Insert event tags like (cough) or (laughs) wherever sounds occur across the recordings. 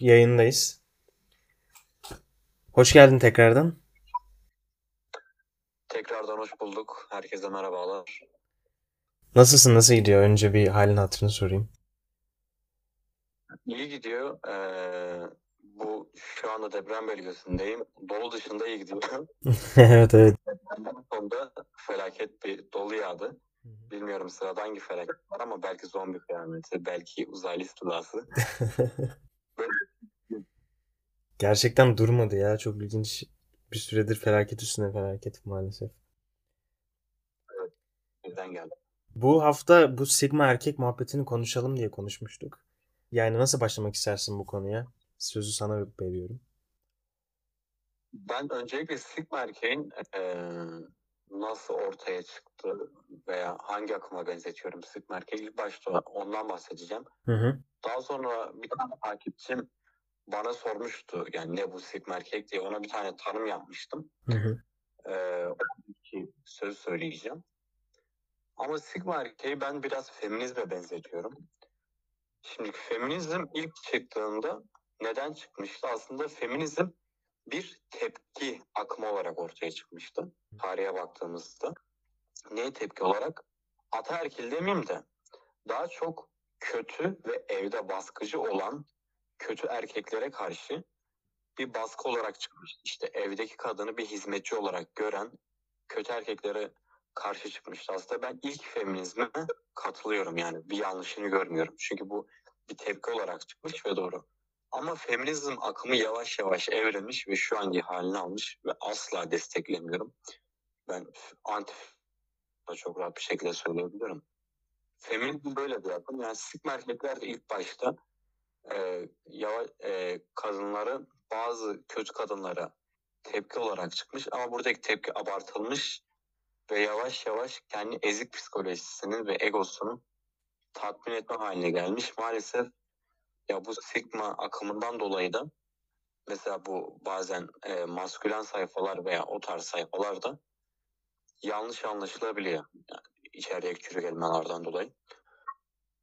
Yayındayız. Hoş geldin tekrardan. Tekrardan hoş bulduk. Herkese merhabalar. Nasılsın? Nasıl gidiyor? Önce bir halini hatırını sorayım. İyi gidiyor. Ee, bu şu anda deprem bölgesindeyim. Dolu dışında iyi gidiyor. (laughs) evet evet. Sonra felaket bir dolu yağdı. Bilmiyorum sırada hangi felaket var ama belki zombi kıyameti, belki uzaylı istilası. (laughs) Gerçekten durmadı ya. Çok ilginç. Bir süredir felaket üstüne felaket maalesef. Birden geldi. Bu hafta bu Sigma erkek muhabbetini konuşalım diye konuşmuştuk. Yani nasıl başlamak istersin bu konuya? Sözü sana veriyorum. Ben öncelikle Sigma erkeğin eee, nasıl ortaya çıktı veya hangi akıma benzetiyorum Sigma erkeği ilk başta ondan bahsedeceğim. Hı hı. Daha sonra bir tane takipçim bana sormuştu yani ne bu Sigma erkek diye ona bir tane tanım yapmıştım. Hı hı. Ee, söz söyleyeceğim. Ama Sigma erkeği ben biraz feminizme benzetiyorum. Şimdi feminizm ilk çıktığında neden çıkmıştı? Aslında feminizm bir tepki akımı olarak ortaya çıkmıştı. Tarihe baktığımızda. Neye tepki olarak? Ataerkil demeyeyim de daha çok kötü ve evde baskıcı olan kötü erkeklere karşı bir baskı olarak çıkmış. İşte evdeki kadını bir hizmetçi olarak gören kötü erkeklere karşı çıkmıştı. Aslında ben ilk feminizme katılıyorum yani bir yanlışını görmüyorum. Çünkü bu bir tepki olarak çıkmış ve doğru. Ama feminizm akımı yavaş yavaş evrilmiş ve şu anki halini almış ve asla desteklemiyorum. Ben anti çok rahat bir şekilde söyleyebilirim. Feminizm böyle bir akım. Yani Sigma erkekler ilk başta e, yavaş, e, kadınları bazı kötü kadınlara tepki olarak çıkmış ama buradaki tepki abartılmış ve yavaş yavaş kendi ezik psikolojisinin ve egosunu tatmin etme haline gelmiş. Maalesef ya bu Sigma akımından dolayı da mesela bu bazen e, maskülen sayfalar veya o tarz sayfalarda yanlış anlaşılabiliyor. Yani içeriye çürük elmalardan dolayı.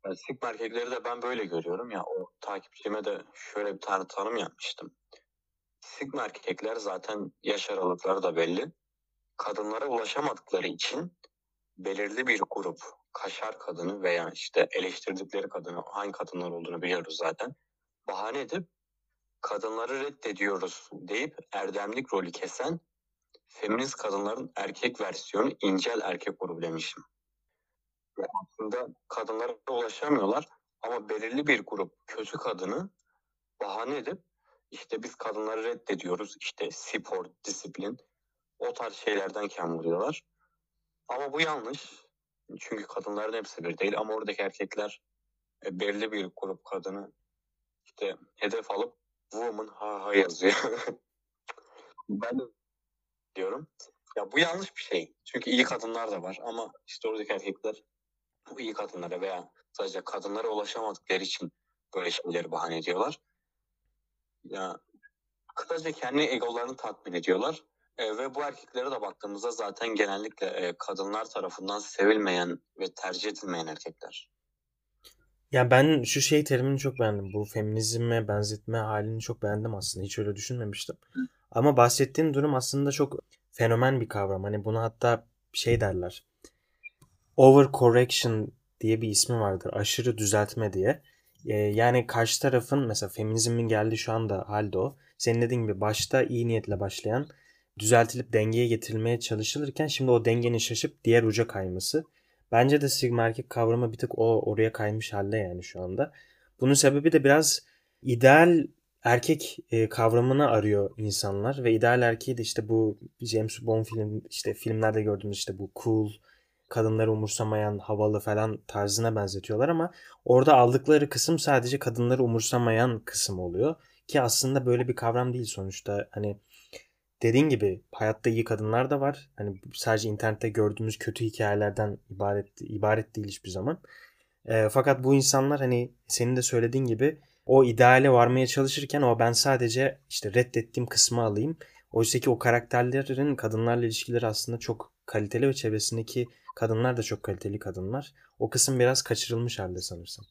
Yani Sigma erkekleri de ben böyle görüyorum ya o takipçime de şöyle bir tane tanım yapmıştım. Sigma erkekler zaten yaş aralıkları da belli. Kadınlara ulaşamadıkları için belirli bir grup kaşar kadını veya işte eleştirdikleri kadını hangi kadınlar olduğunu biliyoruz zaten. Bahane edip kadınları reddediyoruz deyip erdemlik rolü kesen feminist kadınların erkek versiyonu incel erkek grubu demişim. Ve aslında kadınlara ulaşamıyorlar ama belirli bir grup kötü kadını bahane edip işte biz kadınları reddediyoruz işte spor, disiplin o tarz şeylerden kem vuruyorlar. Ama bu yanlış. Çünkü kadınların hepsi bir değil ama oradaki erkekler e, belirli bir grup kadını işte hedef alıp woman ha ha yazıyor. (laughs) ben diyorum. Ya bu yanlış bir şey. Çünkü iyi kadınlar da var ama işte oradaki erkekler bu iyi kadınlara veya sadece kadınlara ulaşamadıkları için böyle şeyleri bahane ediyorlar. Ya kısaca kendi egolarını tatmin ediyorlar. E, ve bu erkeklere de baktığımızda zaten genellikle e, kadınlar tarafından sevilmeyen ve tercih edilmeyen erkekler. Ya ben şu şey terimini çok beğendim. Bu feminizme benzetme halini çok beğendim aslında. Hiç öyle düşünmemiştim. Ama bahsettiğin durum aslında çok fenomen bir kavram. Hani bunu hatta şey derler. Overcorrection diye bir ismi vardır. Aşırı düzeltme diye. Ee, yani karşı tarafın mesela feminizmin geldiği şu anda halde o. Senin dediğin gibi başta iyi niyetle başlayan düzeltilip dengeye getirilmeye çalışılırken şimdi o dengenin şaşıp diğer uca kayması. Bence de sigma erkek kavramı bir tık o oraya kaymış halde yani şu anda. Bunun sebebi de biraz ideal erkek e, kavramını arıyor insanlar ve ideal erkeği de işte bu James Bond film işte filmlerde gördüğümüz işte bu cool kadınları umursamayan havalı falan tarzına benzetiyorlar ama orada aldıkları kısım sadece kadınları umursamayan kısım oluyor ki aslında böyle bir kavram değil sonuçta hani dediğin gibi hayatta iyi kadınlar da var. Hani sadece internette gördüğümüz kötü hikayelerden ibaret ibaret değil hiçbir zaman. E, fakat bu insanlar hani senin de söylediğin gibi o ideale varmaya çalışırken o ben sadece işte reddettiğim kısmı alayım. Oysa ki o karakterlerin kadınlarla ilişkileri aslında çok kaliteli ve çevresindeki kadınlar da çok kaliteli kadınlar. O kısım biraz kaçırılmış halde sanırsam.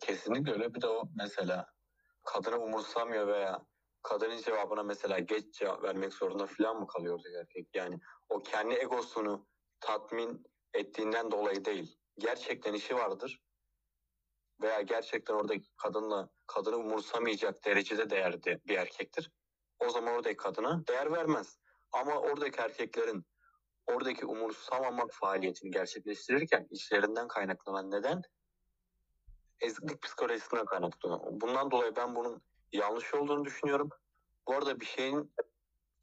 Kesinlikle öyle. Bir de o mesela kadını umursamıyor veya kadının cevabına mesela geç cevap vermek zorunda falan mı kalıyordu erkek? Yani o kendi egosunu tatmin ettiğinden dolayı değil. Gerçekten işi vardır. Veya gerçekten oradaki kadınla kadını umursamayacak derecede değerli bir erkektir. O zaman oradaki kadına değer vermez. Ama oradaki erkeklerin oradaki umursamamak faaliyetini gerçekleştirirken içlerinden kaynaklanan neden eziklik psikolojisinden kaynaklanıyor. Bundan dolayı ben bunun yanlış olduğunu düşünüyorum. Bu arada bir şeyin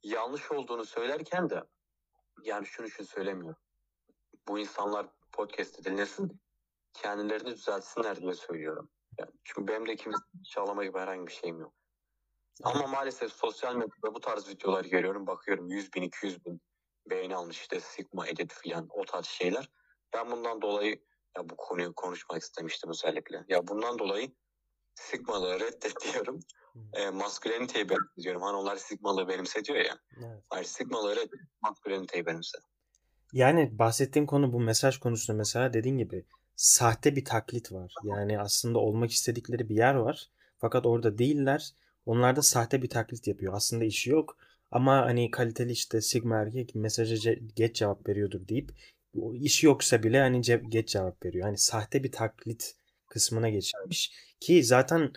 yanlış olduğunu söylerken de yani şunu şunu söylemiyorum. Bu insanlar podcast'te dinlesin, kendilerini düzeltsinler diye söylüyorum. Yani çünkü benim de kimse çağlama gibi herhangi bir şeyim yok. Ama maalesef sosyal medyada bu tarz videoları görüyorum. Bakıyorum 100 bin, 200 bin beğeni almış işte Sigma edit filan o tarz şeyler. Ben bundan dolayı ya bu konuyu konuşmak istemiştim özellikle. Ya bundan dolayı Sigmalığı reddediyorum. E, masküleniteyi benimsediyorum. Hani onlar Sigmalığı benimsediyor ya. Evet. Hayır Sigmalığı reddet, masküleniteyi benimse. Yani bahsettiğim konu bu mesaj konusunda mesela dediğin gibi sahte bir taklit var. Yani aslında olmak istedikleri bir yer var. Fakat orada değiller. Onlar da sahte bir taklit yapıyor. Aslında işi yok. Ama hani kaliteli işte Sigma erkek mesaja geç cevap veriyordur deyip o iş yoksa bile hani geç cevap veriyor. Hani sahte bir taklit kısmına geçilmiş ki zaten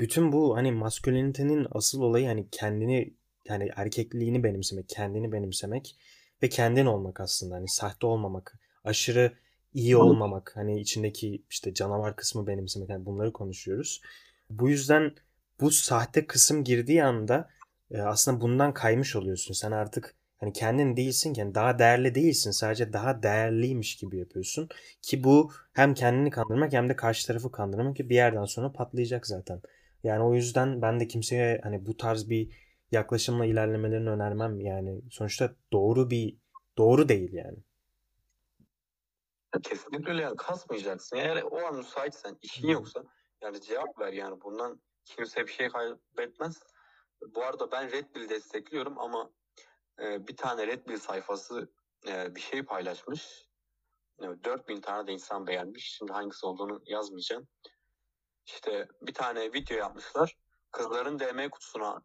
bütün bu hani maskülenitenin asıl olayı hani kendini yani erkekliğini benimsemek, kendini benimsemek ve kendin olmak aslında. Hani sahte olmamak, aşırı iyi olmamak, hani içindeki işte canavar kısmı benimsemek. Yani bunları konuşuyoruz. Bu yüzden bu sahte kısım girdiği anda e, aslında bundan kaymış oluyorsun. Sen artık hani kendin değilsin ki yani daha değerli değilsin. Sadece daha değerliymiş gibi yapıyorsun. Ki bu hem kendini kandırmak hem de karşı tarafı kandırmak ki bir yerden sonra patlayacak zaten. Yani o yüzden ben de kimseye hani bu tarz bir yaklaşımla ilerlemelerini önermem. Yani sonuçta doğru bir doğru değil yani. Kesinlikle öyle yani kasmayacaksın. Eğer o an müsaitsen, işin yoksa yani cevap ver yani bundan kimse bir şey kaybetmez. Bu arada ben Red Bull destekliyorum ama e, bir tane Red Bull sayfası e, bir şey paylaşmış. E, 4000 tane de insan beğenmiş. Şimdi hangisi olduğunu yazmayacağım. İşte bir tane video yapmışlar. Kızların DM kutusuna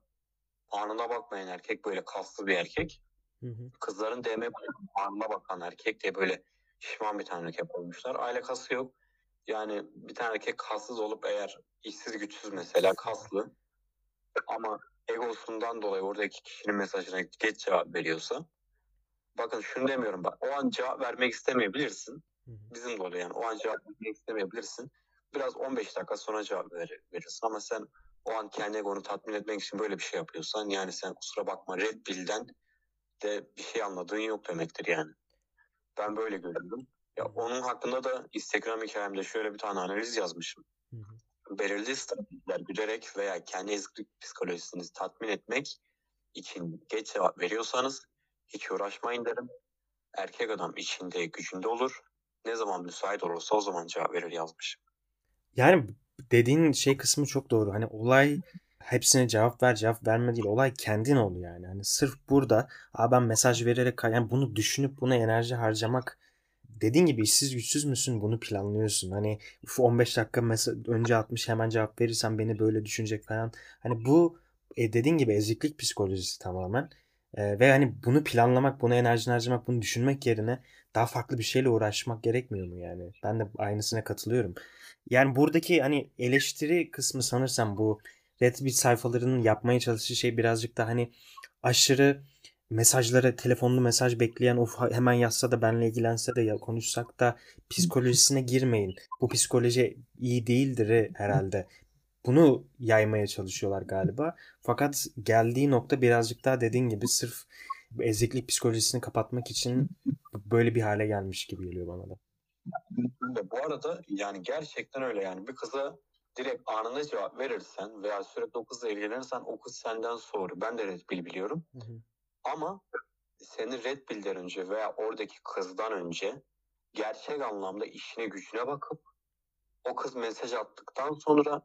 anına bakmayan erkek böyle kaslı bir erkek. Hı hı. Kızların DM kutusuna anına bakan erkek diye böyle şişman bir tane erkek olmuşlar. Aile kası yok. Yani bir tane erkek kassız olup eğer işsiz güçsüz mesela kaslı ama egosundan dolayı oradaki kişinin mesajına geç cevap veriyorsa bakın şunu demiyorum bak o an cevap vermek istemeyebilirsin. Bizim de oluyor yani o an cevap vermek istemeyebilirsin. Biraz 15 dakika sonra cevap ver, verirsin ama sen o an kendi egonu tatmin etmek için böyle bir şey yapıyorsan yani sen kusura bakma Red Bill'den de bir şey anladığın yok demektir yani. Ben böyle görüyorum. Ya onun hakkında da Instagram hikayemde şöyle bir tane analiz yazmışım. Hı hı. Belirli stratejiler güderek veya kendi eziklik psikolojisini tatmin etmek için geç cevap veriyorsanız hiç uğraşmayın derim. Erkek adam içinde gücünde olur. Ne zaman müsait olursa o zaman cevap verir yazmışım. Yani dediğin şey kısmı çok doğru. Hani olay hepsine cevap ver cevap verme değil. Olay kendin ol yani. Hani sırf burada Aa ben mesaj vererek yani bunu düşünüp buna enerji harcamak dediğin gibi işsiz güçsüz müsün bunu planlıyorsun. Hani 15 dakika mesela önce atmış hemen cevap verirsen beni böyle düşünecek falan. Hani bu e, dediğin gibi eziklik psikolojisi tamamen. E, ve hani bunu planlamak, bunu enerji harcamak, bunu düşünmek yerine daha farklı bir şeyle uğraşmak gerekmiyor mu yani? Ben de aynısına katılıyorum. Yani buradaki hani eleştiri kısmı sanırsam bu Reddit sayfalarının yapmaya çalıştığı şey birazcık da hani aşırı mesajlara telefonlu mesaj bekleyen of hemen yazsa da benle ilgilense de ya konuşsak da psikolojisine girmeyin. Bu psikoloji iyi değildir herhalde. Bunu yaymaya çalışıyorlar galiba. Fakat geldiği nokta birazcık daha dediğin gibi sırf eziklik psikolojisini kapatmak için böyle bir hale gelmiş gibi geliyor bana da. Bu arada yani gerçekten öyle yani bir kıza direkt anında cevap verirsen veya sürekli o kızla ilgilenirsen o kız senden soğur. Ben de Bull biliyorum. Hı hı. Ama seni Red Bull'den önce veya oradaki kızdan önce gerçek anlamda işine gücüne bakıp o kız mesaj attıktan sonra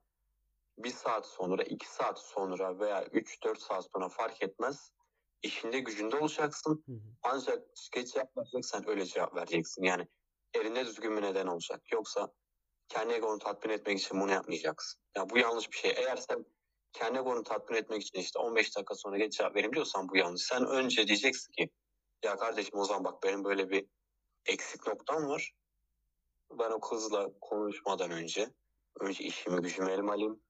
bir saat sonra, iki saat sonra veya üç dört saat sonra fark etmez. işinde gücünde olacaksın. Hı hı. Ancak geç yapmayacaksan öyle cevap vereceksin. Yani elinde düzgün bir neden olacak. Yoksa kendi egonu tatmin etmek için bunu yapmayacaksın. Ya bu yanlış bir şey. Eğer sen kendi egonu tatmin etmek için işte 15 dakika sonra geç cevap vereyim diyorsan bu yanlış. Sen önce diyeceksin ki ya kardeşim o zaman bak benim böyle bir eksik noktam var. Ben o kızla konuşmadan önce önce işimi gücümü elime alayım.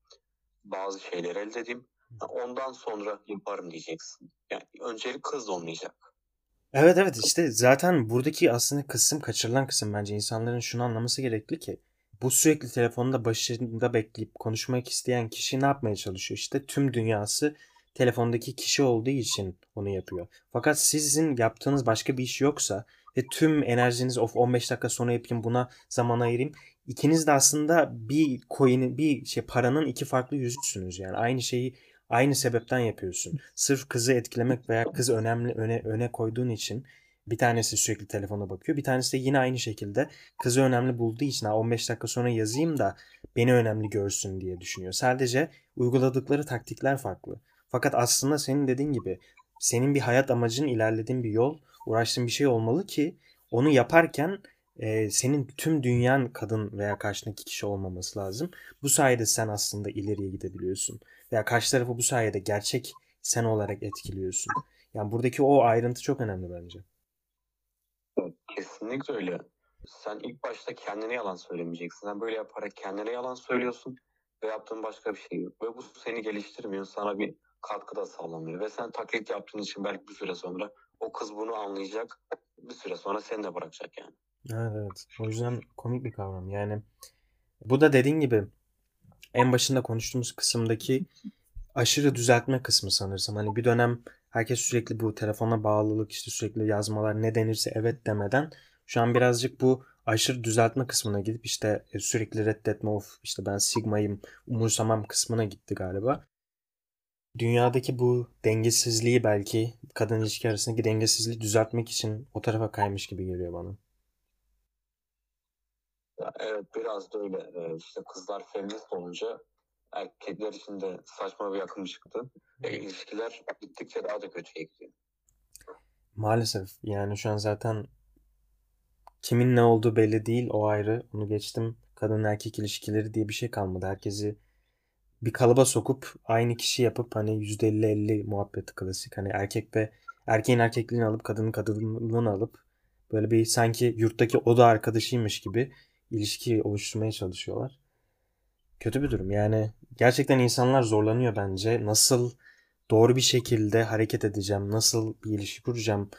Bazı şeyler elde edeyim. Ondan sonra yaparım diyeceksin. Yani öncelik kız olmayacak. Evet evet işte zaten buradaki aslında kısım kaçırılan kısım bence insanların şunu anlaması gerekli ki bu sürekli telefonda başında bekleyip konuşmak isteyen kişi ne yapmaya çalışıyor? İşte tüm dünyası telefondaki kişi olduğu için onu yapıyor. Fakat sizin yaptığınız başka bir iş yoksa ve tüm enerjiniz of 15 dakika sonra yapayım buna zaman ayırayım. İkiniz de aslında bir coin'in bir şey paranın iki farklı yüzüsünüz yani aynı şeyi aynı sebepten yapıyorsun. Sırf kızı etkilemek veya kız önemli öne öne koyduğun için bir tanesi sürekli telefona bakıyor. Bir tanesi de yine aynı şekilde kızı önemli bulduğu için 15 dakika sonra yazayım da beni önemli görsün diye düşünüyor. Sadece uyguladıkları taktikler farklı. Fakat aslında senin dediğin gibi senin bir hayat amacın, ilerlediğin bir yol, uğraştığın bir şey olmalı ki onu yaparken e, senin tüm dünyan kadın veya karşındaki kişi olmaması lazım. Bu sayede sen aslında ileriye gidebiliyorsun. Veya karşı tarafı bu sayede gerçek sen olarak etkiliyorsun. Yani buradaki o ayrıntı çok önemli bence. Kesinlikle öyle. Sen ilk başta kendine yalan söylemeyeceksin. Sen böyle yaparak kendine yalan söylüyorsun ve yaptığın başka bir şey yok. Ve bu seni geliştirmiyor. Sana bir katkı da sağlamıyor. Ve sen taklit yaptığın için belki bir süre sonra o kız bunu anlayacak. Bir süre sonra seni de bırakacak yani. Evet evet. O yüzden komik bir kavram. Yani bu da dediğin gibi en başında konuştuğumuz kısımdaki aşırı düzeltme kısmı sanırsam. Hani bir dönem herkes sürekli bu telefona bağlılık işte sürekli yazmalar ne denirse evet demeden şu an birazcık bu aşırı düzeltme kısmına gidip işte e, sürekli reddetme of işte ben sigmayım umursamam kısmına gitti galiba. Dünyadaki bu dengesizliği belki kadın ilişki arasındaki dengesizliği düzeltmek için o tarafa kaymış gibi geliyor bana. Evet biraz da öyle. Ee, işte kızlar feminist olunca erkekler için de saçma bir akım çıktı. E, ilişkiler gittikçe daha da kötüye gidiyor. Maalesef yani şu an zaten kimin ne olduğu belli değil o ayrı. Onu geçtim. Kadın erkek ilişkileri diye bir şey kalmadı. Herkesi bir kalıba sokup aynı kişi yapıp hani %50-50 muhabbeti klasik. Hani erkek ve erkeğin erkekliğini alıp kadının kadınlığını alıp böyle bir sanki yurttaki oda arkadaşıymış gibi ilişki oluşturmaya çalışıyorlar. Kötü bir durum. Yani gerçekten insanlar zorlanıyor bence. Nasıl doğru bir şekilde hareket edeceğim, nasıl bir ilişki kuracağım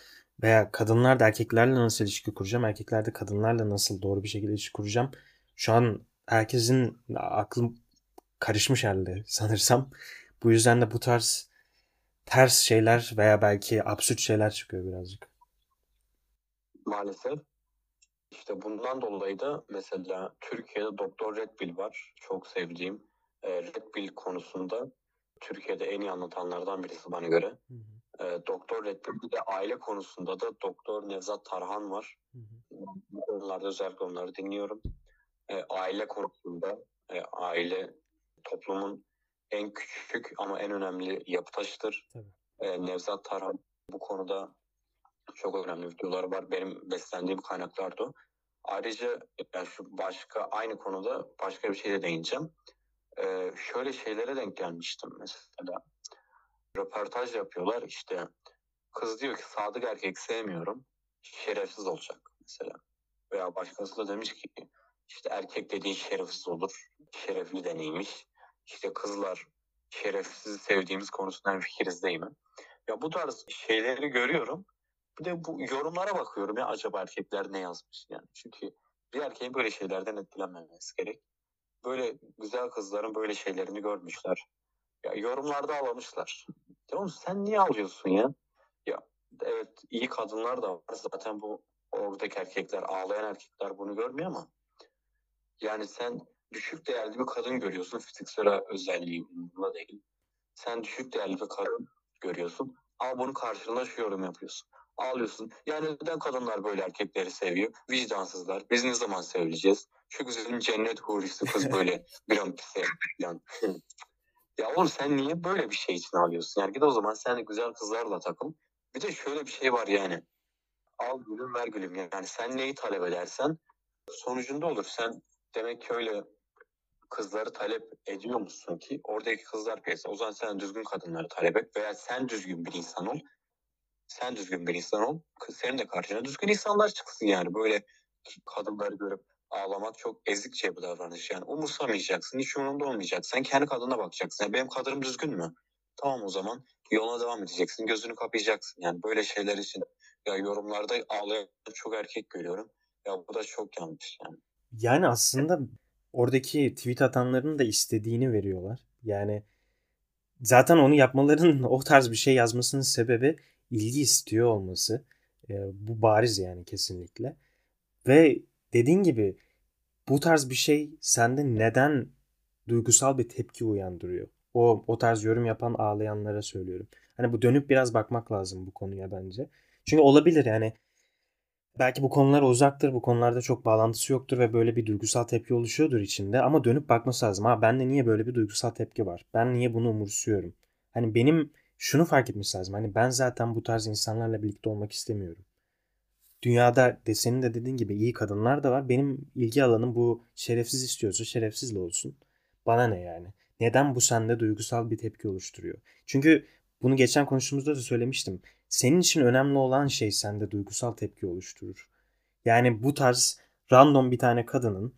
veya kadınlar da erkeklerle nasıl ilişki kuracağım, erkekler de kadınlarla nasıl doğru bir şekilde ilişki kuracağım. Şu an herkesin aklım karışmış halde (laughs) sanırsam. Bu yüzden de bu tarz ters şeyler veya belki absürt şeyler çıkıyor birazcık. Maalesef. İşte bundan dolayı da mesela Türkiye'de Doktor Red Pill var. Çok sevdiğim. E, Red Pill konusunda Türkiye'de en iyi anlatanlardan birisi bana göre. Hı hı. E, Doktor Red Pill de aile konusunda da Doktor Nevzat Tarhan var. Hı hı. Bu konularda özellikle onları dinliyorum. E, aile konusunda e, aile toplumun en küçük ama en önemli yapı taşıdır. E, Nevzat Tarhan bu konuda çok önemli videoları var. Benim beslendiğim kaynaklardı o. Ayrıca yani şu başka aynı konuda başka bir şeye değineceğim. Şöyle şeylere denk gelmiştim mesela. Röportaj yapıyorlar işte kız diyor ki sadık erkek sevmiyorum şerefsiz olacak mesela. Veya başkası da demiş ki işte erkek dediğin şerefsiz olur. Şerefli de neymiş? İşte kızlar şerefsiz sevdiğimiz konusunda fikiriz değil mi? Ya bu tarz şeyleri görüyorum. Bir de bu yorumlara bakıyorum ya acaba erkekler ne yazmış yani. Çünkü bir erkeğin böyle şeylerden etkilenmemesi gerek. Böyle güzel kızların böyle şeylerini görmüşler. Ya yorumlarda ağlamışlar. Ya oğlum sen niye ağlıyorsun ya? Ya evet iyi kadınlar da var. Zaten bu oradaki erkekler, ağlayan erkekler bunu görmüyor ama yani sen düşük değerli bir kadın görüyorsun. Fiziksel özelliği değil. Sen düşük değerli bir kadın görüyorsun. Ama bunun karşılığında şu yorum yapıyorsun ağlıyorsun. Yani neden kadınlar böyle erkekleri seviyor? Vicdansızlar. Biz ne zaman sevileceğiz? Şu güzelim cennet hurisi kız (laughs) böyle bir an falan. ya oğlum sen niye böyle bir şey için ağlıyorsun? Yani git o zaman sen güzel kızlarla takıl. Bir de şöyle bir şey var yani. Al gülüm ver gülüm. Yani sen neyi talep edersen sonucunda olur. Sen demek ki öyle kızları talep ediyor musun ki oradaki kızlar piyasa. O zaman sen düzgün kadınları talep et veya sen düzgün bir insan ol. Sen düzgün bir insan ol. Senin de karşına düzgün insanlar çıksın yani. Böyle kadınları görüp ağlamak çok ezikçe bir davranış. Yani umursamayacaksın. Hiç umurunda olmayacak. Sen kendi kadına bakacaksın. Yani benim kadınım düzgün mü? Tamam o zaman yoluna devam edeceksin. Gözünü kapayacaksın. Yani böyle şeyler için ya yorumlarda ağlayan çok erkek görüyorum. Ya bu da çok yanlış yani. Yani aslında oradaki tweet atanların da istediğini veriyorlar. Yani zaten onu yapmalarının (laughs) o tarz bir şey yazmasının sebebi ilgi istiyor olması. E, bu bariz yani kesinlikle. Ve dediğin gibi bu tarz bir şey sende neden duygusal bir tepki uyandırıyor? O o tarz yorum yapan ağlayanlara söylüyorum. Hani bu dönüp biraz bakmak lazım bu konuya bence. Çünkü olabilir yani belki bu konular uzaktır, bu konularda çok bağlantısı yoktur ve böyle bir duygusal tepki oluşuyordur içinde ama dönüp bakması lazım. Ha bende niye böyle bir duygusal tepki var? Ben niye bunu umursuyorum? Hani benim şunu fark etmesi lazım. Hani ben zaten bu tarz insanlarla birlikte olmak istemiyorum. Dünyada de senin de dediğin gibi iyi kadınlar da var. Benim ilgi alanım bu şerefsiz istiyorsa şerefsizle olsun. Bana ne yani? Neden bu sende duygusal bir tepki oluşturuyor? Çünkü bunu geçen konuştuğumuzda da söylemiştim. Senin için önemli olan şey sende duygusal tepki oluşturur. Yani bu tarz random bir tane kadının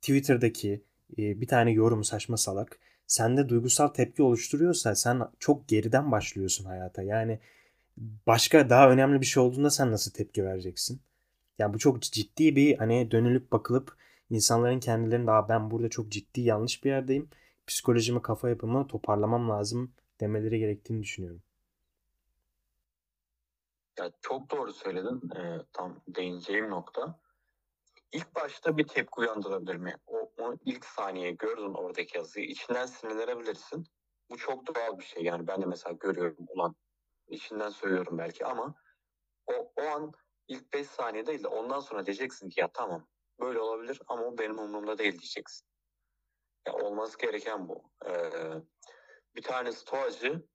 Twitter'daki bir tane yorum saçma salak sende duygusal tepki oluşturuyorsa sen çok geriden başlıyorsun hayata. Yani başka daha önemli bir şey olduğunda sen nasıl tepki vereceksin? Yani bu çok ciddi bir hani dönülüp bakılıp insanların kendilerini daha ben burada çok ciddi yanlış bir yerdeyim. Psikolojimi kafa yapımı toparlamam lazım demeleri gerektiğini düşünüyorum. Ya çok doğru söyledin. Ee, tam değineceğim nokta. İlk başta bir tepki uyandırabilir mi? O, o ilk saniye gördün oradaki yazıyı. içinden sinirlenebilirsin. Bu çok doğal bir şey. Yani ben de mesela görüyorum ulan içinden söylüyorum belki ama o, o an ilk 5 saniye değil de ondan sonra diyeceksin ki ya tamam böyle olabilir ama o benim umurumda değil diyeceksin. Ya olması gereken bu. Ee, bir tane stoacı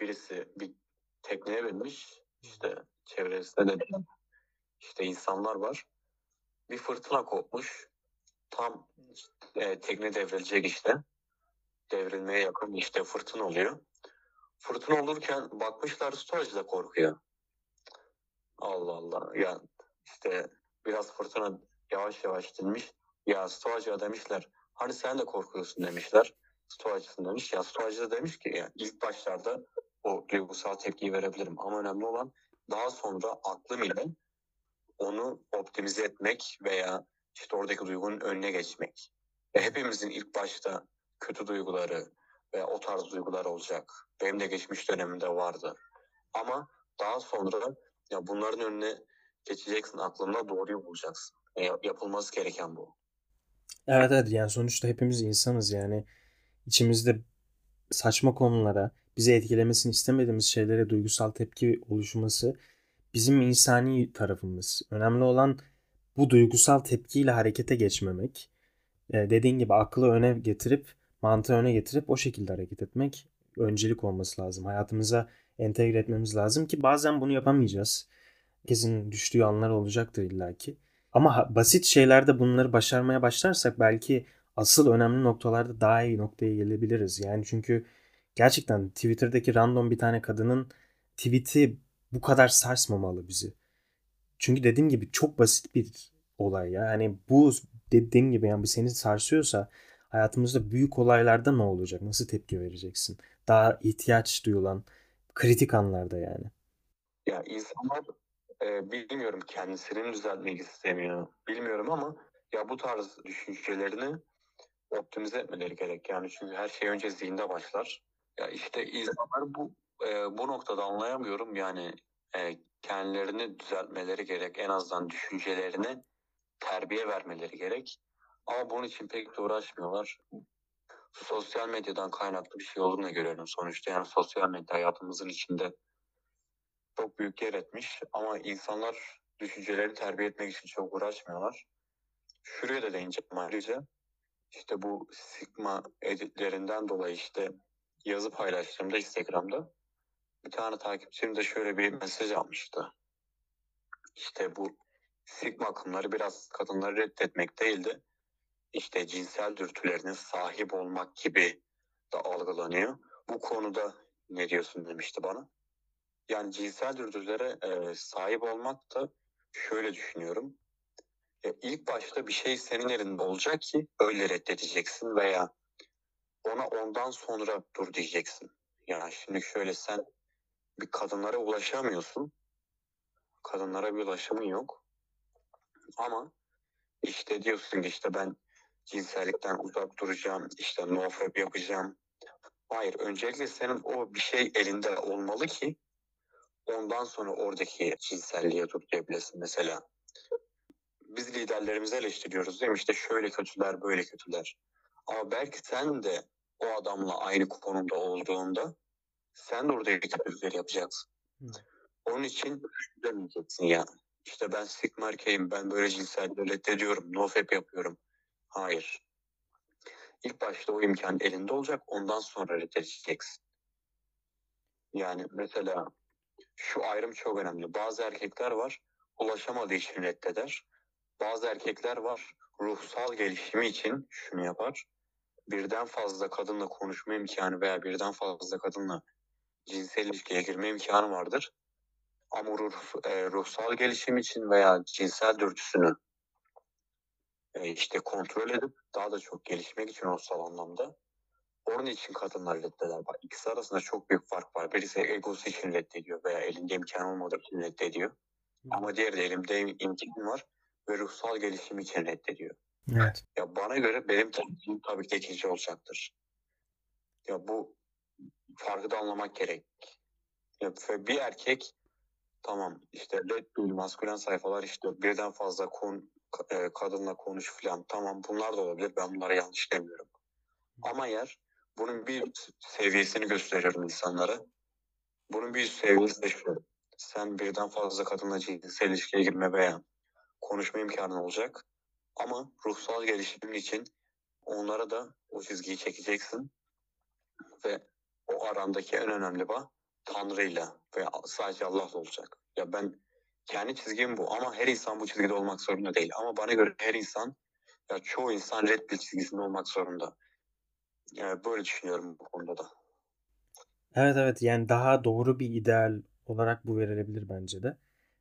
birisi bir tekneye binmiş işte çevresinde de işte insanlar var. Bir fırtına kopmuş. Tam e, tekne devrilecek işte. Devrilmeye yakın işte fırtına oluyor. Fırtına olurken bakmışlar stoacı da korkuyor. Allah Allah. Ya işte biraz fırtına yavaş yavaş dinmiş. Ya stoacıya demişler hani sen de korkuyorsun demişler. Stoacısın demiş. Ya stoacı da demiş ki ya ilk başlarda o duygusal tepkiyi verebilirim. Ama önemli olan daha sonra aklım ile onu optimize etmek veya işte oradaki duygunun önüne geçmek. Ve hepimizin ilk başta kötü duyguları ve o tarz duygular olacak. Benim de geçmiş dönemimde vardı. Ama daha sonra ya bunların önüne geçeceksin aklında doğruyu bulacaksın. E, yapılması gereken bu. Evet evet yani sonuçta hepimiz insanız yani içimizde saçma konulara bizi etkilemesini istemediğimiz şeylere duygusal tepki oluşması bizim insani tarafımız. Önemli olan bu duygusal tepkiyle harekete geçmemek. Ee, dediğin gibi aklı öne getirip mantığı öne getirip o şekilde hareket etmek öncelik olması lazım. Hayatımıza entegre etmemiz lazım ki bazen bunu yapamayacağız. Herkesin düştüğü anlar olacaktır illaki. Ama basit şeylerde bunları başarmaya başlarsak belki asıl önemli noktalarda daha iyi noktaya gelebiliriz. Yani çünkü gerçekten Twitter'daki random bir tane kadının tweet'i bu kadar sarsmamalı bizi. Çünkü dediğim gibi çok basit bir olay ya. Hani bu dediğim gibi yani seni sarsıyorsa hayatımızda büyük olaylarda ne olacak? Nasıl tepki vereceksin? Daha ihtiyaç duyulan kritik anlarda yani. Ya insanlar e, bilmiyorum kendisini düzeltmek istemiyor. Bilmiyorum ama ya bu tarz düşüncelerini optimize etmeleri gerek. Yani çünkü her şey önce zihinde başlar. Ya işte insanlar bu e, bu noktada anlayamıyorum. Yani e, kendilerini düzeltmeleri gerek. En azından düşüncelerini terbiye vermeleri gerek. Ama bunun için pek de uğraşmıyorlar. Sosyal medyadan kaynaklı bir şey olduğunu görüyorum sonuçta. Yani sosyal medya hayatımızın içinde çok büyük yer etmiş. Ama insanlar düşünceleri terbiye etmek için çok uğraşmıyorlar. Şuraya da değineceğim ayrıca. İşte bu Sigma editlerinden dolayı işte yazı paylaştığımda Instagram'da bir tane takipçim de şöyle bir mesaj almıştı. İşte bu Sigma akımları biraz kadınları reddetmek değildi. işte cinsel dürtülerine sahip olmak gibi da algılanıyor. Bu konuda ne diyorsun demişti bana. Yani cinsel dürtülere e, sahip olmak da şöyle düşünüyorum. E, ilk başta bir şey senin elinde olacak ki öyle reddedeceksin veya ona ondan sonra dur diyeceksin. Yani şimdi şöyle sen bir kadınlara ulaşamıyorsun. Kadınlara bir ulaşımın yok. Ama işte diyorsun ki işte ben cinsellikten uzak duracağım, işte nofap yapacağım. Hayır, öncelikle senin o bir şey elinde olmalı ki ondan sonra oradaki cinselliğe dur diyebilirsin mesela. Biz liderlerimizi eleştiriyoruz değil mi? İşte şöyle kötüler, böyle kötüler. Ama belki sen de o adamla aynı konumda olduğunda sen de oradaki kötülükleri yapacaksın. Hı. Onun için demeyeceksin ya. İşte ben sigma erkeğim, ben böyle cinselliği reddediyorum, nofap yapıyorum. Hayır. İlk başta o imkan elinde olacak, ondan sonra reddedeceksin. Yani mesela şu ayrım çok önemli. Bazı erkekler var, ulaşamadığı için reddeder. Bazı erkekler var, ruhsal gelişimi için şunu yapar. Birden fazla kadınla konuşma imkanı veya birden fazla kadınla cinsel ilişkiye girme imkanı vardır. Ama ruh, e, ruhsal gelişim için veya cinsel dürtüsünü e, işte kontrol edip daha da çok gelişmek için ruhsal anlamda onun için kadınlar reddeder. Bak ikisi arasında çok büyük fark var. Birisi egosu için reddediyor veya elinde imkan olmadığı için reddediyor. Hı. Ama diğeri de elimde imkan var ve ruhsal gelişim için reddediyor. Evet. Ya bana göre benim tercihim tabii ki ikinci olacaktır. Ya bu farkı da anlamak gerek. Ya bir erkek tamam işte red pill maskülen sayfalar işte birden fazla kon, e, kadınla konuş falan tamam bunlar da olabilir ben bunlara yanlış demiyorum. Ama eğer bunun bir seviyesini gösteriyorum insanlara. Bunun bir seviyesi de şu. Sen birden fazla kadınla cinsel ilişkiye girme veya konuşma imkanı olacak. Ama ruhsal gelişimin için onlara da o çizgiyi çekeceksin. Ve o arandaki en önemli bağ Tanrı'yla ve sadece Allah'la olacak. Ya ben kendi çizgim bu ama her insan bu çizgide olmak zorunda değil. Ama bana göre her insan ya çoğu insan red pill çizgisinde olmak zorunda. Yani böyle düşünüyorum bu konuda da. Evet evet yani daha doğru bir ideal olarak bu verilebilir bence de.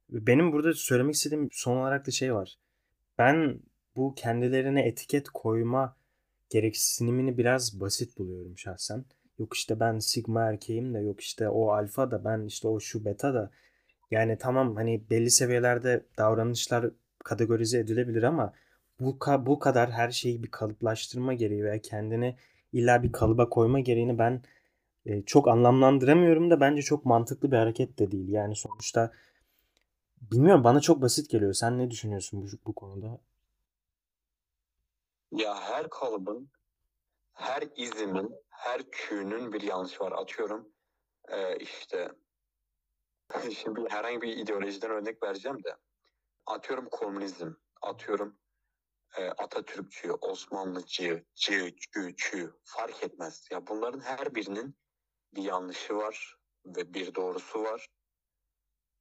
Benim burada söylemek istediğim son olarak da şey var. Ben bu kendilerine etiket koyma gereksinimini biraz basit buluyorum şahsen. Yok işte ben sigma erkeğim de yok işte o alfa da ben işte o şu beta da. Yani tamam hani belli seviyelerde davranışlar kategorize edilebilir ama bu, bu kadar her şeyi bir kalıplaştırma gereği veya kendini illa bir kalıba koyma gereğini ben e, çok anlamlandıramıyorum da bence çok mantıklı bir hareket de değil. Yani sonuçta bilmiyorum bana çok basit geliyor. Sen ne düşünüyorsun bu, bu konuda? Ya her kalıbın, her izimin, her küğünün bir yanlış var. Atıyorum e, işte (laughs) şimdi herhangi bir ideolojiden örnek vereceğim de atıyorum komünizm, atıyorum e, Atatürkçü, Osmanlıcı, cı, çü, çü fark etmez. Ya bunların her birinin bir yanlışı var ve bir doğrusu var.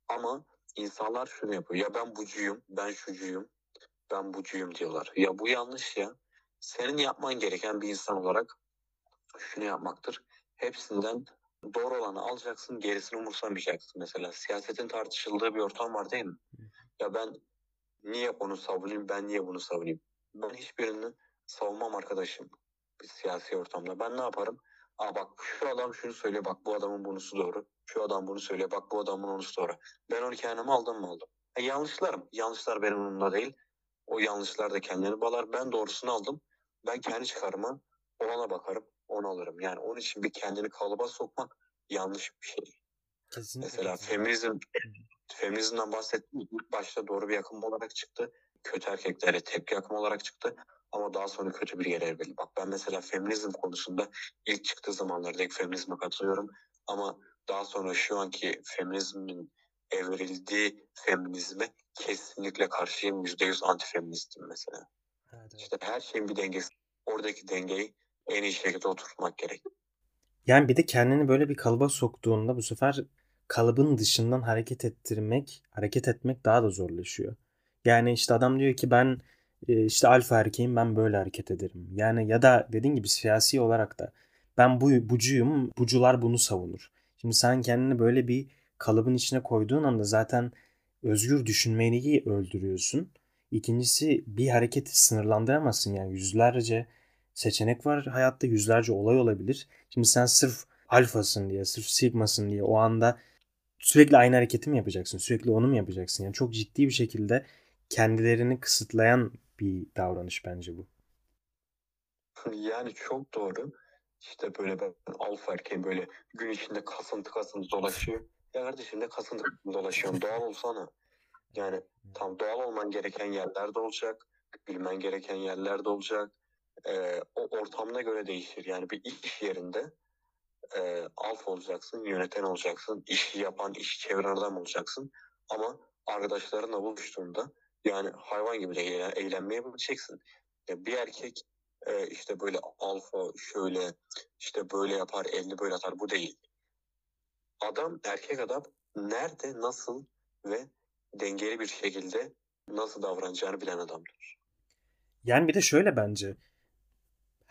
Ama insanlar şunu yapıyor. Ya ben bucuyum, ben şucuyum, ben bucuyum diyorlar. Ya bu yanlış ya. Senin yapman gereken bir insan olarak şunu yapmaktır. Hepsinden doğru olanı alacaksın, gerisini umursamayacaksın. Mesela siyasetin tartışıldığı bir ortam var değil mi? Ya ben niye onu savunayım, ben niye bunu savunayım? Ben hiçbirini savunmam arkadaşım bir siyasi ortamda. Ben ne yaparım? Aa bak şu adam şunu söylüyor, bak bu adamın bunusu doğru. Şu adam bunu söylüyor, bak bu adamın onusu doğru. Ben onu kendime aldım mı aldım. E, yanlışlarım. Yanlışlar benim umurumda değil. O yanlışlar da kendini bağlar. Ben doğrusunu aldım. Ben kendi çıkarıma olana bakarım, onu alırım. Yani onun için bir kendini kalıba sokmak yanlış bir şey. Kesinlikle. Mesela feminizm, feminizmden bahsettim. İlk başta doğru bir yakın olarak çıktı. Kötü erkeklere tepki akımı olarak çıktı. Ama daha sonra kötü bir yere evrildi. Bak ben mesela feminizm konusunda ilk çıktığı zamanlardaki feminizme katılıyorum. Ama daha sonra şu anki feminizmin evrildiği feminizme kesinlikle karşıyım. Yüzde yüz antifeministim mesela. Evet, evet. İşte her şeyin bir dengesi. Oradaki dengeyi en iyi şekilde oturtmak gerek. Yani bir de kendini böyle bir kalıba soktuğunda bu sefer kalıbın dışından hareket ettirmek, hareket etmek daha da zorlaşıyor. Yani işte adam diyor ki ben e, işte alfa erkeğim ben böyle hareket ederim. Yani ya da dediğin gibi siyasi olarak da ben bu bucuyum, bucular bunu savunur. Şimdi sen kendini böyle bir kalıbın içine koyduğun anda zaten özgür düşünmeyi öldürüyorsun. İkincisi bir hareketi sınırlandıramazsın yani yüzlerce seçenek var hayatta yüzlerce olay olabilir. Şimdi sen sırf alfasın diye, sırf sigmasın diye o anda sürekli aynı hareketi mi yapacaksın? Sürekli onu mu yapacaksın? Yani çok ciddi bir şekilde kendilerini kısıtlayan bir davranış bence bu. (laughs) Yani çok doğru. İşte böyle ben alfa erkeğim böyle gün içinde kasıntı kasıntı dolaşıyor. Ya kardeşim ne kasıntı dolaşıyorsun (laughs) doğal olsana. Yani tam doğal olman gereken yerlerde olacak. Bilmen gereken yerlerde olacak. Ee, o ortamına göre değişir. Yani bir iş yerinde e, alfa olacaksın, yöneten olacaksın, işi yapan, işi çeviren adam olacaksın. Ama arkadaşlarınla buluştuğunda yani hayvan gibi de eğlenmeye bileceksin. Ya bir erkek e, işte böyle alfa şöyle işte böyle yapar, elini böyle atar bu değil. Adam, erkek adam nerede, nasıl ve dengeli bir şekilde nasıl davranacağını bilen adamdır. Yani bir de şöyle bence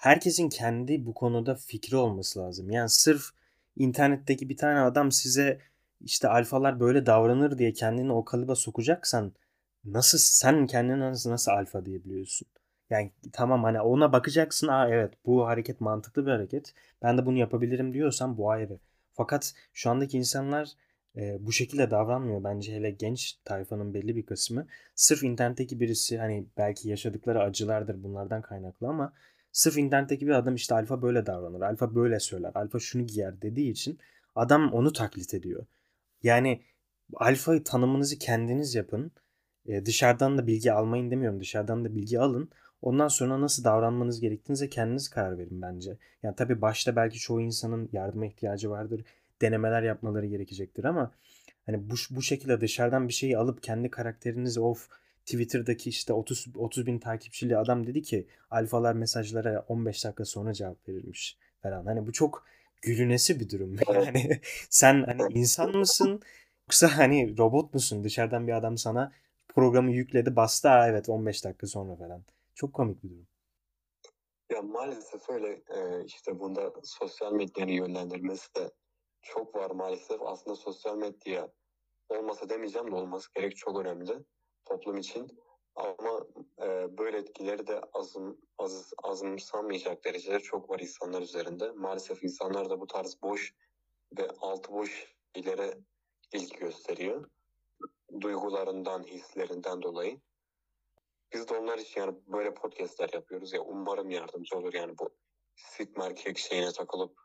herkesin kendi bu konuda fikri olması lazım. Yani sırf internetteki bir tane adam size işte alfalar böyle davranır diye kendini o kalıba sokacaksan nasıl sen kendine nasıl, nasıl alfa diyebiliyorsun? Yani tamam hani ona bakacaksın. Aa evet bu hareket mantıklı bir hareket. Ben de bunu yapabilirim diyorsan bu ayrı. Fakat şu andaki insanlar e, bu şekilde davranmıyor. Bence hele genç tayfanın belli bir kısmı. Sırf internetteki birisi hani belki yaşadıkları acılardır bunlardan kaynaklı ama Sırf internetteki bir adam işte alfa böyle davranır, alfa böyle söyler, alfa şunu giyer dediği için adam onu taklit ediyor. Yani alfa tanımınızı kendiniz yapın. E, dışarıdan da bilgi almayın demiyorum. Dışarıdan da bilgi alın. Ondan sonra nasıl davranmanız gerektiğinize kendiniz karar verin bence. Yani tabii başta belki çoğu insanın yardıma ihtiyacı vardır. Denemeler yapmaları gerekecektir ama hani bu, bu şekilde dışarıdan bir şeyi alıp kendi karakterinizi of Twitter'daki işte 30 30 bin takipçili adam dedi ki alfalar mesajlara 15 dakika sonra cevap verilmiş falan. Hani bu çok gülünesi bir durum. (laughs) Yani sen hani insan mısın yoksa hani robot musun? Dışarıdan bir adam sana programı yükledi bastı ha evet 15 dakika sonra falan. Çok komik bir durum. Ya maalesef öyle e, işte bunda sosyal medyanın yönlendirmesi de çok var maalesef. Aslında sosyal medya olmasa demeyeceğim de olması gerek çok önemli toplum için. Ama e, böyle etkileri de azım, az, azımsanmayacak derecede çok var insanlar üzerinde. Maalesef insanlar da bu tarz boş ve altı boş şeylere ilgi gösteriyor. Duygularından, hislerinden dolayı. Biz de onlar için yani böyle podcastler yapıyoruz ya umarım yardımcı olur yani bu sigma erkek şeyine takılıp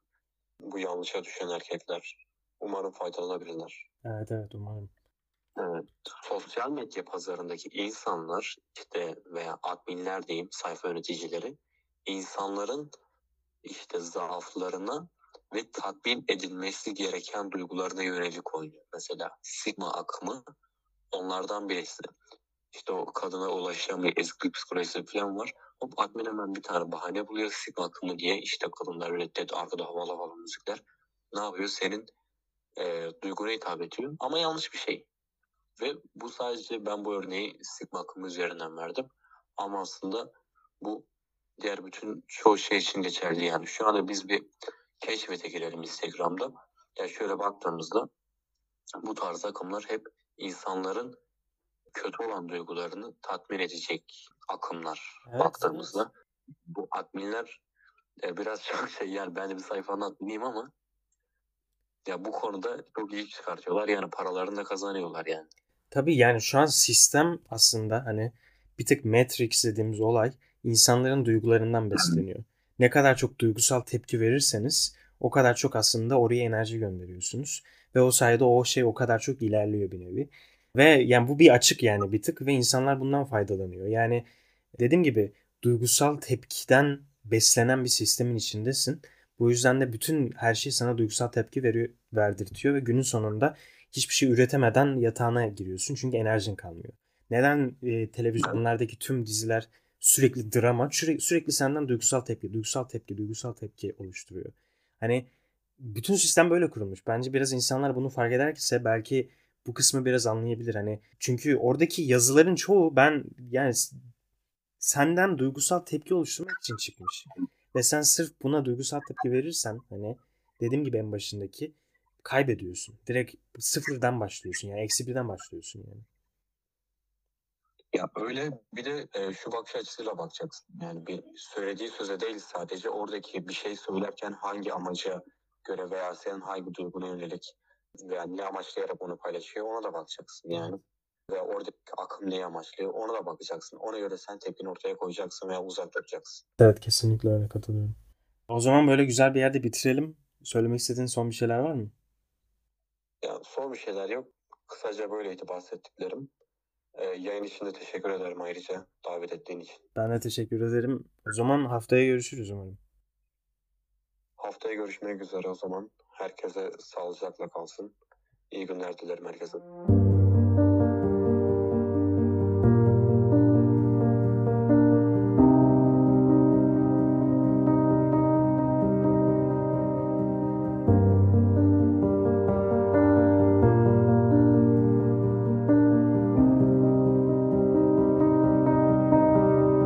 bu yanlışa düşen erkekler umarım faydalanabilirler. Evet evet umarım. Evet, sosyal medya pazarındaki insanlar işte veya adminler diyeyim sayfa yöneticileri insanların işte zaaflarına ve tatmin edilmesi gereken duygularına yönelik oynuyor. Mesela Sigma akımı onlardan birisi. İşte o kadına ulaşamıyor, eski psikolojisi falan var. Hop admin hemen bir tane bahane buluyor Sigma akımı diye. İşte kadınlar reddet, arkada havalı havalı müzikler. Ne yapıyor? Senin e, duyguna hitap ediyor. Ama yanlış bir şey. Ve bu sadece ben bu örneği sigma akımı üzerinden verdim. Ama aslında bu diğer bütün çoğu şey için geçerli yani. Şu anda biz bir keşfete girelim Instagram'da. Ya şöyle baktığımızda bu tarz akımlar hep insanların kötü olan duygularını tatmin edecek akımlar evet, baktığımızda. Evet. Bu adminler e, biraz (laughs) çok şey yani ben de bir sayfanın adminiyim ama ya bu konuda çok iyi çıkartıyorlar yani paralarını da kazanıyorlar yani. Tabii yani şu an sistem aslında hani bir tık Matrix dediğimiz olay insanların duygularından besleniyor. Ne kadar çok duygusal tepki verirseniz o kadar çok aslında oraya enerji gönderiyorsunuz. Ve o sayede o şey o kadar çok ilerliyor bir nevi. Ve yani bu bir açık yani bir tık ve insanlar bundan faydalanıyor. Yani dediğim gibi duygusal tepkiden beslenen bir sistemin içindesin. Bu yüzden de bütün her şey sana duygusal tepki veriyor, verdirtiyor ve günün sonunda hiçbir şey üretemeden yatağına giriyorsun çünkü enerjin kalmıyor. Neden e, televizyonlardaki tüm diziler sürekli drama, sürekli, sürekli senden duygusal tepki, duygusal tepki, duygusal tepki oluşturuyor. Hani bütün sistem böyle kurulmuş. Bence biraz insanlar bunu fark ederse belki bu kısmı biraz anlayabilir. Hani çünkü oradaki yazıların çoğu ben yani senden duygusal tepki oluşturmak için çıkmış. Ve sen sırf buna duygusal tepki verirsen hani dediğim gibi en başındaki kaybediyorsun. Direkt sıfırdan başlıyorsun yani eksi birden başlıyorsun yani. Ya öyle bir de e, şu bakış açısıyla bakacaksın. Yani bir söylediği söze değil sadece oradaki bir şey söylerken hangi amaca göre veya senin hangi duyguna yönelik veya ne amaçlayarak onu paylaşıyor ona da bakacaksın yani. Ve oradaki akım neyi amaçlıyor ona da bakacaksın. Ona göre sen tepkini ortaya koyacaksın veya uzak duracaksın. Evet kesinlikle öyle katılıyorum. O zaman böyle güzel bir yerde bitirelim. Söylemek istediğin son bir şeyler var mı? Ya son bir şeyler yok. Kısaca böyleydi bahsettiklerim. Ee, yayın için de teşekkür ederim ayrıca davet ettiğin için. Ben de teşekkür ederim. O zaman haftaya görüşürüz umarım. Haftaya görüşmek üzere o zaman. Herkese sağlıcakla kalsın. İyi günler dilerim herkese.